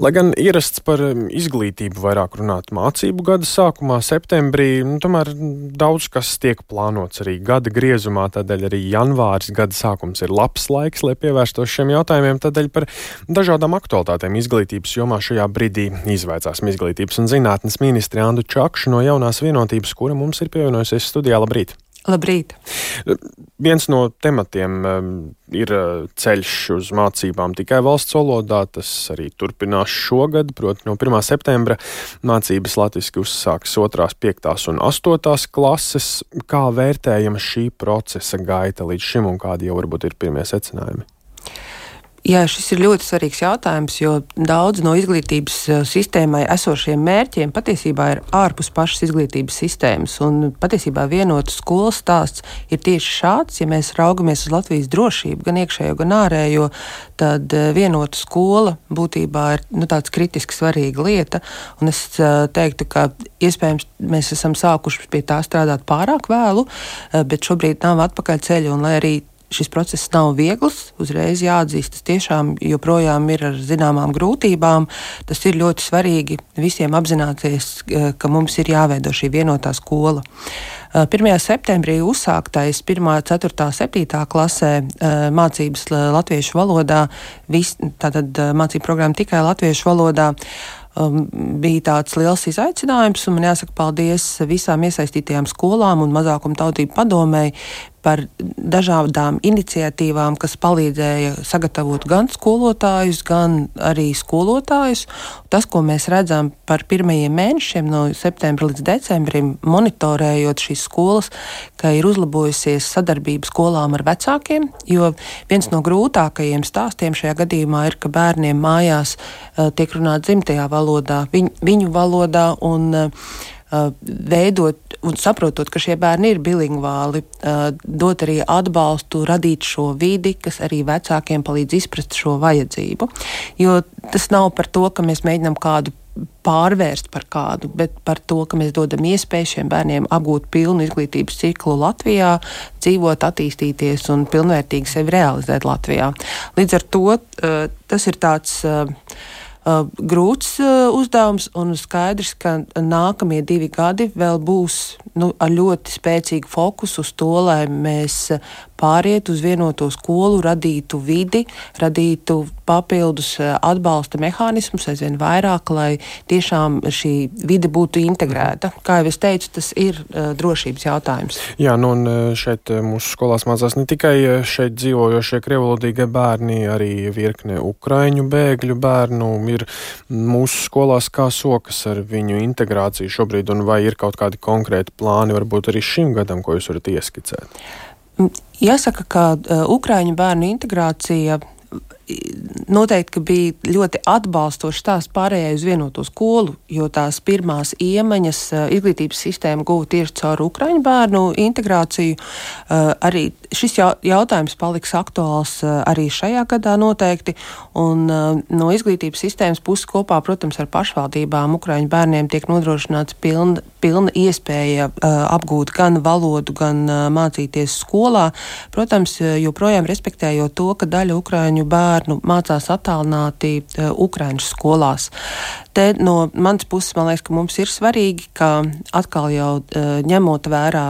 Lai gan ierasts par um, izglītību vairāk runāt mācību gada sākumā, septembrī, nu, tomēr daudz kas tiek plānots arī gada griezumā, tādēļ arī janvāris gada sākums ir labs laiks, lai pievērstos šiem jautājumiem. Tādēļ par dažādām aktualitātēm izglītības jomā šajā brīdī izvaicāsim izglītības un zinātnes ministri Andu Čakšu no jaunās vienotības, kura mums ir pievienojusies studijā. Labrīt! Labrīt! Viens no tematiem um, ir uh, ceļš uz mācībām tikai valsts valodā. Tas arī turpinās šogad, proti, no 1. septembra mācības latviešu uzsāks 2, 5 un 8 klases. Kā vērtējama šī procesa gaita līdz šim un kādi jau varbūt ir pirmie secinājumi? Jā, šis ir ļoti svarīgs jautājums, jo daudz no izglītības eh, sistēmai esošiem mērķiem patiesībā ir ārpus pašas izglītības sistēmas. Un patiesībā vienotas skolas stāsts ir tieši šāds. Ja mēs raugamies uz Latvijas drošību, gan iekšējo, gan ārējo, tad eh, vienota skola būtībā ir nu, tāds kritiski svarīga lieta. Un es eh, teiktu, ka iespējams mēs esam sākuši pie tā strādāt pārāk vēlu, bet šobrīd nav atpakaļceļa. Un lai arī šis process nav viegls. Uzreiz jāatzīst, tas tiešām joprojām ir ar zināmām grūtībām. Tas ir ļoti svarīgi visiem apzināties, eh, ka mums ir jāveido šī vienotā skola. 1. Eh, septembrī uzsāktais 1, 4, 7 klasē eh, mācības latviešu valodā, vis, tātad mācību programma tikai latviešu valodā um, bija tāds liels izaicinājums. Man jāsaka paldies visām iesaistītajām skolām un mazākuma tautību padomēji par dažādām iniciatīvām, kas palīdzēja sagatavot gan skolotājus, gan arī skolotājus. Tas, ko mēs redzam par pirmajiem mēnešiem, no septembra līdz decembrim, monitorējot šīs skolas, ka ir uzlabojusies sadarbība skolām ar vecākiem, jo viens no grūtākajiem stāstiem šajā gadījumā ir, ka bērniem mājās uh, tiek runāts dzimtajā valodā, viņ, viņu valodā. Un, Uh, veidot un saprotot, ka šie bērni ir bilingvāli, uh, dot arī atbalstu, radīt šo vidi, kas arī vecākiem palīdz izprast šo vajadzību. Jo tas nav par to, ka mēs mēģinām kādu pārvērst par kādu, bet par to, ka mēs dodam iespēju šiem bērniem apgūt pilnu izglītības ciklu Latvijā, dzīvot, attīstīties un pilnvērtīgi sevi realizēt Latvijā. Līdz ar to uh, tas ir tāds uh, grūts uh, uzdevums, un skaidrs, ka nākamie divi gadi vēl būs nu, ar ļoti spēcīgu fokusu uz to, lai mēs pāriet uz vienoto skolu, radītu vidi, radītu papildus atbalsta mehānismus aizvien vairāk, lai tiešām šī vide būtu integrēta. Kā jau es teicu, tas ir uh, drošības jautājums. Jā, nu un šeit mūsu skolās mācās ne tikai šeit dzīvojošie krievlodīgie bērni, arī virkne ukraiņu bēgļu bērnu ir mūsu skolās kā sokas ar viņu integrāciju šobrīd, un vai ir kaut kādi konkrēti plāni varbūt arī šim gadam, ko jūs varat ieskicēt? Jāsaka, ka uh, Ukrāņu bērnu integrācija noteikti bija ļoti atbalstošs tās pārējai uz vienoto skolu, jo tās pirmās iemaņas uh, izglītības sistēma guva tieši caur Ukrāņu bērnu integrāciju. Uh, arī šis jautājums paliks aktuāls arī šajā gadā noteikti, un no izglītības sistēmas puses kopā, protams, ar pašvaldībām Ukrāņu bērniem tiek nodrošināts pilna, pilna iespēja apgūt gan valodu, gan mācīties skolā. Protams, joprojām respektējot to, ka daļa Ukrāņu bērnu mācās attālināti Ukrāņu skolās. Te no manas puses man liekas, ka mums ir svarīgi, ka atkal jau ņemot vērā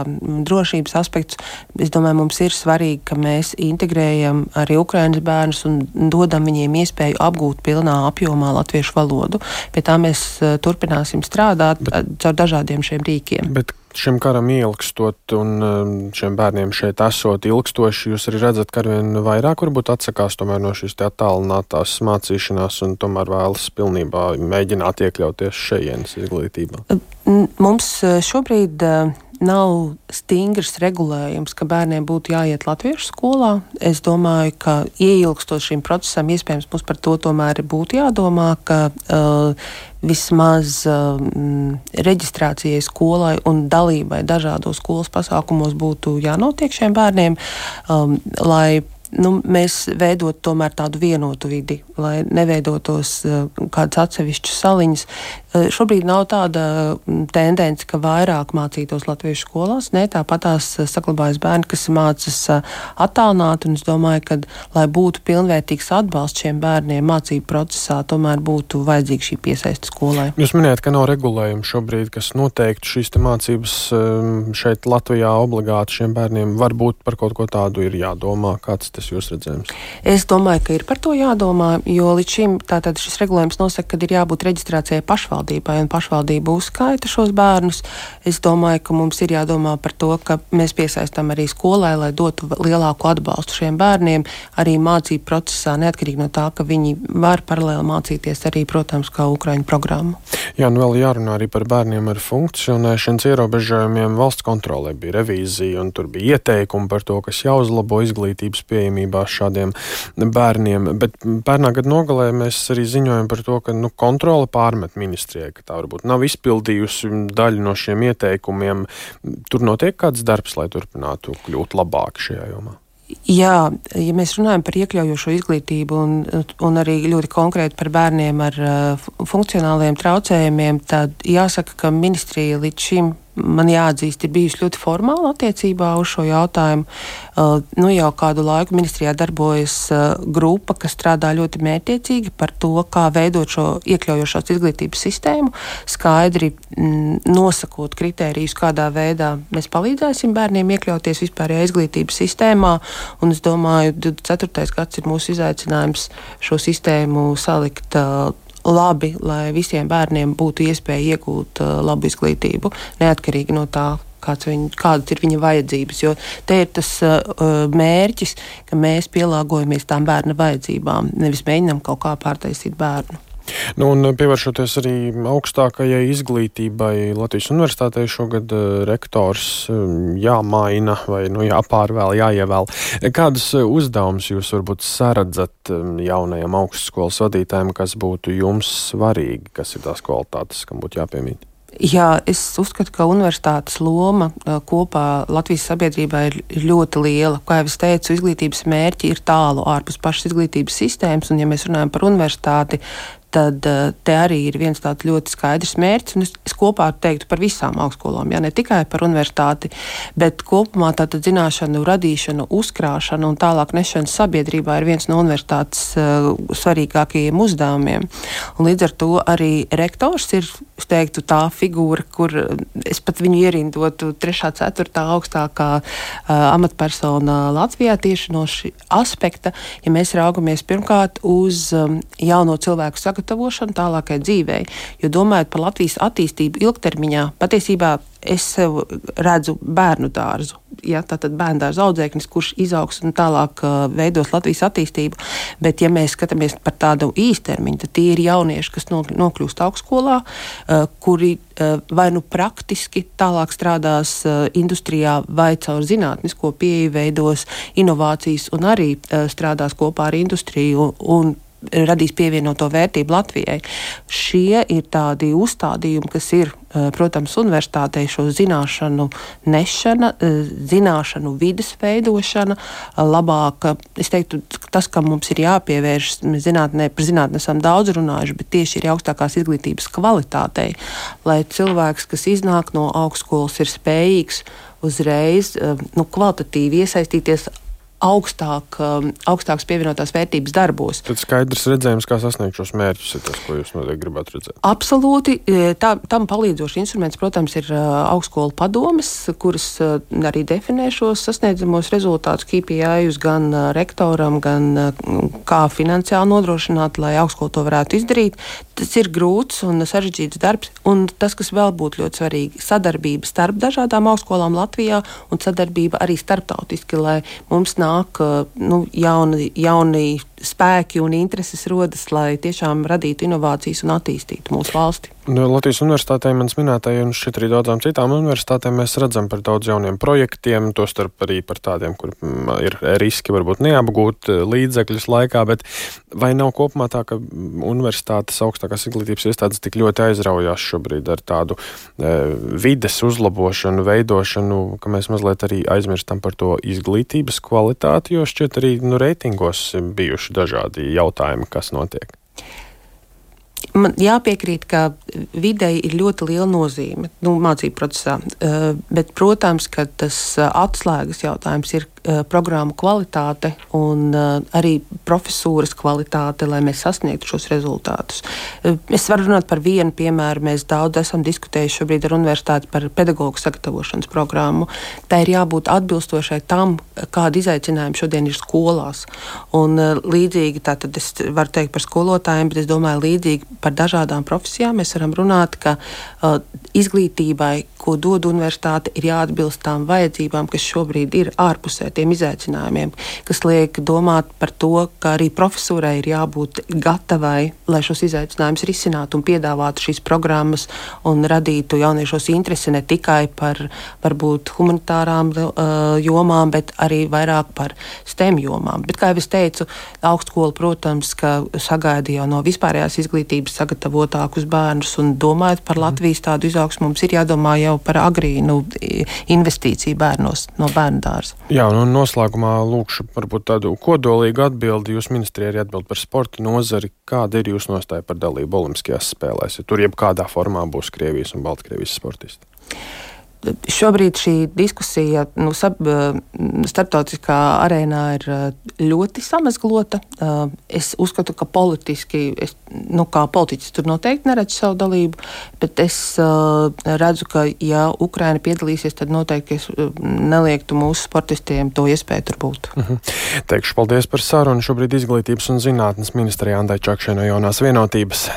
drošības aspektus, es domāju, mums ir svarīgi, ka mēs integrējam arī Ukraiņas bērnus un dodam viņiem iespēju apgūt pilnā apjomā latviešu valodu. Pie tā mēs turpināsim strādāt bet, caur dažādiem šiem rīkiem. Bet šim karam ilgstot un um, šiem bērniem šeit esot ilgstoši, jūs arī redzat, ka arvien vairāk varbūt atsakās no šīs attālinātās mācīšanās un tomēr vēlas pilnībā mēģināt iekļauties šejienes izglītībā? Mums uh, šobrīd uh, nav stingrs regulējums, ka bērniem būtu jāiet latviešu skolā. Es domāju, ka ieilgstot šim procesam, iespējams, mums par to tomēr būtu jādomā, ka uh, vismaz uh, reģistrācijai skolai un dalībai dažādos skolas pasākumos būtu jānotiek šiem bērniem, um, lai nu, mēs veidot tomēr tādu vienotu vidi, lai neveidotos uh, kādas atsevišķas saliņas. Uh, šobrīd nav tāda mm, tendence, ka vairāk mācītos latviešu skolās. Nē, tāpat tās saglabājas bērni, kas mācās attālināti, un es domāju, ka, lai būtu pilnvērtīgs atbalsts šiem bērniem mācību procesā, tomēr būtu vajadzīga šī piesaista skolai. Jūs minējat, ka nav regulējumi šobrīd, kas noteiktu šīs mācības um, šeit Latvijā obligāti šiem bērniem. Varbūt par kaut ko tādu ir jādomā. Kāds tas jūs redzējums? Es domāju, ka ir par to jādomā, jo līdz šim tātad šis regulējums nosaka, ka ir jābūt reģistrācijai pašvaldībai un pašvaldība uzskaita šos bērnus. Es domāju, ka mums ir jādomā par to, ka mēs piesaistām arī skolai, lai dotu lielāku atbalstu šiem bērniem arī mācību procesā, neatkarīgi no tā, ka viņi var paralēli mācīties arī, protams, kā Ukraiņu programmu. Jā, nu vēl jārunā arī par bērniem ar funkcionēšanas ierobežojumiem. Valsts kontrolē bija revīzija, un tur bija ieteikumi par to, kas jāuzlabo izglītības pieejamībā šādiem bērniem. Bet pērnā gada nogalē mēs arī ziņojam par to, ka nu, kontrole pārmet ministrijai, ka tā varbūt nav izpildījusi daļu no šiem ieteikumiem. Tur notiek kāds darbs, lai turpinātu kļūt labāk šajā jomā. Jā, ja mēs runājam par iekļaujošo izglītību un, un arī ļoti konkrēti par bērniem ar uh, funkcionāliem traucējumiem, tad jāsaka, ka ministrija līdz šim man jāatzīst, ir bijusi ļoti formāla attiecībā uz šo jautājumu. Uh, nu, jau kādu laiku ministrijā darbojas uh, grupa, kas strādā ļoti mērķiecīgi par to, kā veidot šo iekļaujošās izglītības sistēmu, skaidri mm, nosakot kritērijus, kādā veidā mēs palīdzēsim bērniem iekļauties vispārējā izglītības sistēmā. Un es domāju, 24. gads ir mūsu izaicinājums šo sistēmu salikt uh, labi, lai visiem bērniem būtu iespēja iegūt uh, labu izglītību, neatkarīgi no tā, viņ, kādas ir viņa vajadzības. Jo te ir tas uh, uh, mērķis, ka mēs pielāgojamies tām bērna vajadzībām, nevis mēģinām kaut kā pārtaisīt bērnu. Nu, un pievēršoties arī augstākajai izglītībai, Latvijas universitātei šogad uh, rektors um, jāmaina vai nu, jāpārvēl, jāievēl. Kādas uh, uzdevumus jūs varbūt saredzat jaunajam augstskolas vadītājiem, kas būtu jums svarīgi, kas ir tās kvalitātes, kam būtu jāpiemīt? Jā, es uzskatu, ka universitātes loma kopā Latvijas sabiedrībā ir ļoti liela. Kā jau es teicu, izglītības mērķi ir tālu ārpus pašas izglītības sistēmas, un, ja mēs runājam par universitāti, tad eh, te arī ir viens tāds ļoti skaidrs mērķis. Es, es kopā teiktu par visām augstskolām, ja ne tikai par universitāti, bet kopumā tātad zināšanu radīšana, uzkrāšana un tālāk nešana sabiedrībā ir viens no universitātes uh, svarīgākajiem uzdevumiem. Un līdz ar to arī rektors ir, es teiktu, tā figūra, kur es pat viņu ierindotu 3. 4. augstākā uh, amatpersona Latvijā tieši no šī aspekta, ja mēs raugamies pirmkārt uz um, jauno cilvēku sagatavošanu sagatavošanu tālākai dzīvei. Jo domājot par Latvijas attīstību ilgtermiņā, patiesībā es sev redzu bērnu dārzu. Ja, tātad bērnu dārza audzēknis, kurš izaugs un tālāk uh, veidos Latvijas attīstību. Bet, ja mēs skatāmies par tādu īstermiņu, tad tie ir jaunieši, kas nokļūst augstskolā, uh, kuri uh, vai nu praktiski tālāk strādās uh, industrijā, vai caur zinātnisko pieeju veidos inovācijas un arī uh, strādās kopā ar industriju. Un, radīs pievienoto vērtību Latvijai. Šie ir tādi uzstādījumi, kas ir, eh, protams, universitātei šo zināšanu nešana, eh, zināšanu vidas veidošana, eh, labāka. Es teiktu, tas, kam mums ir jāpievēršas, mēs zinātnē, par zinātnē esam daudz runājuši, bet tieši ir augstākās izglītības kvalitātei, lai cilvēks, kas iznāk no augstskolas, ir spējīgs uzreiz nu, kvalitatīvi iesaistīties augstāk, um, augstākas pievienotās vērtības darbos. Tad skaidrs redzējums, kā sasniegt šos mērķus, ir tas, ko jūs noteikti gribētu redzēt. Absolūti. E, tā, tam palīdzošs instruments, protams, ir uh, augstskolu padomes, kuras uh, arī definē šos sasniedzamos rezultātus KPI gan rektoram, gan kā finansiāli nodrošināt, lai augstskola to varētu izdarīt. Tas ir grūts un sarežģīts darbs, un tas, kas vēl būtu ļoti svarīgi, sadarbība starp dažādām augstskolām Latvijā un sadarbība arī starptautiski, lai mums nāk nāk nu, jauni, jauni spēki un intereses rodas, lai tiešām radītu inovācijas un attīstītu mūsu valsti. Nu, Latvijas universitātē manas minētajai un šeit arī daudzām citām universitātēm mēs redzam par daudz jauniem projektiem, tostarp arī par tādiem, kur mm, ir riski varbūt neapgūt eh, līdzekļus laikā, bet vai nav kopumā tā, ka universitātes augstākās izglītības iestādes tik ļoti aizraujās šobrīd ar tādu e, vides uzlabošanu, veidošanu, ka mēs mazliet arī aizmirstam par to izglītības kvalitāti? Kvalitāti, jo šķiet arī nu, reitingos bijuši dažādi jautājumi, kas notiek. Man jāpiekrīt, ka videi ir ļoti liela nozīme nu, mācību procesā, eh, bet, protams, ka tas eh, atslēgas jautājums ir programmu kvalitāte un arī profesūras kvalitāte, lai mēs sasniegtu šos rezultātus. Es varu runāt par vienu piemēru. Mēs daudz esam diskutējuši šobrīd ar universitāti par pedagoģu sagatavošanas programmu. Tā ir jābūt atbilstošai tam, kāda izaicinājuma šodien ir skolās. Un līdzīgi, tātad es varu teikt par skolotājiem, bet es domāju līdzīgi par dažādām profesijām mēs varam runāt, ka uh, izglītībai, ko dod universitāte, ir jāatbilst tām vajadzībām, kas šobrīd ir ārpusē tiem izaicinājumiem, kas liek domāt par to, ka arī profesūrai ir jābūt gatavai, lai šos izaicinājumus risinātu un piedāvātu šīs programmas un radītu jauniešos interesi ne tikai par varbūt humanitārām uh, jomām, bet arī vairāk par STEM jomām. Bet, kā jau es teicu, augstskola, protams, sagaida jau no vispārējās izglītības sagatavotākus bērnus un domājot par Latvijas tādu izaugsmu, mums ir jādomā jau par agrīnu investīciju bērnos no bērnu dārza. Jā, un nu, noslēgumā lūkšu varbūt tādu kodolīgu atbildi. Jūs ministrijā arī atbild par sporta nozari. Kāda ir jūsu nostāja par dalību Olimpiskajās spēlēs? Ja tur jebkādā formā būs Krievijas un Baltkrievijas sportisti šobrīd šī diskusija nu, sab, eh, starptautiskā arēnā ir eh, ļoti samazglota. Eh, es uzskatu, ka politiski, es, nu, kā politiķis tur noteikti neredzu savu dalību, bet es redzu, ka, ja Ukraina piedalīsies, tad noteikti es neliektu mūsu sportistiem to iespēju tur būt. Uh mhm. -huh. Teikšu paldies par sarunu. Šobrīd izglītības un zinātnes ministrijā Andai Čakšai no jaunās vienotības.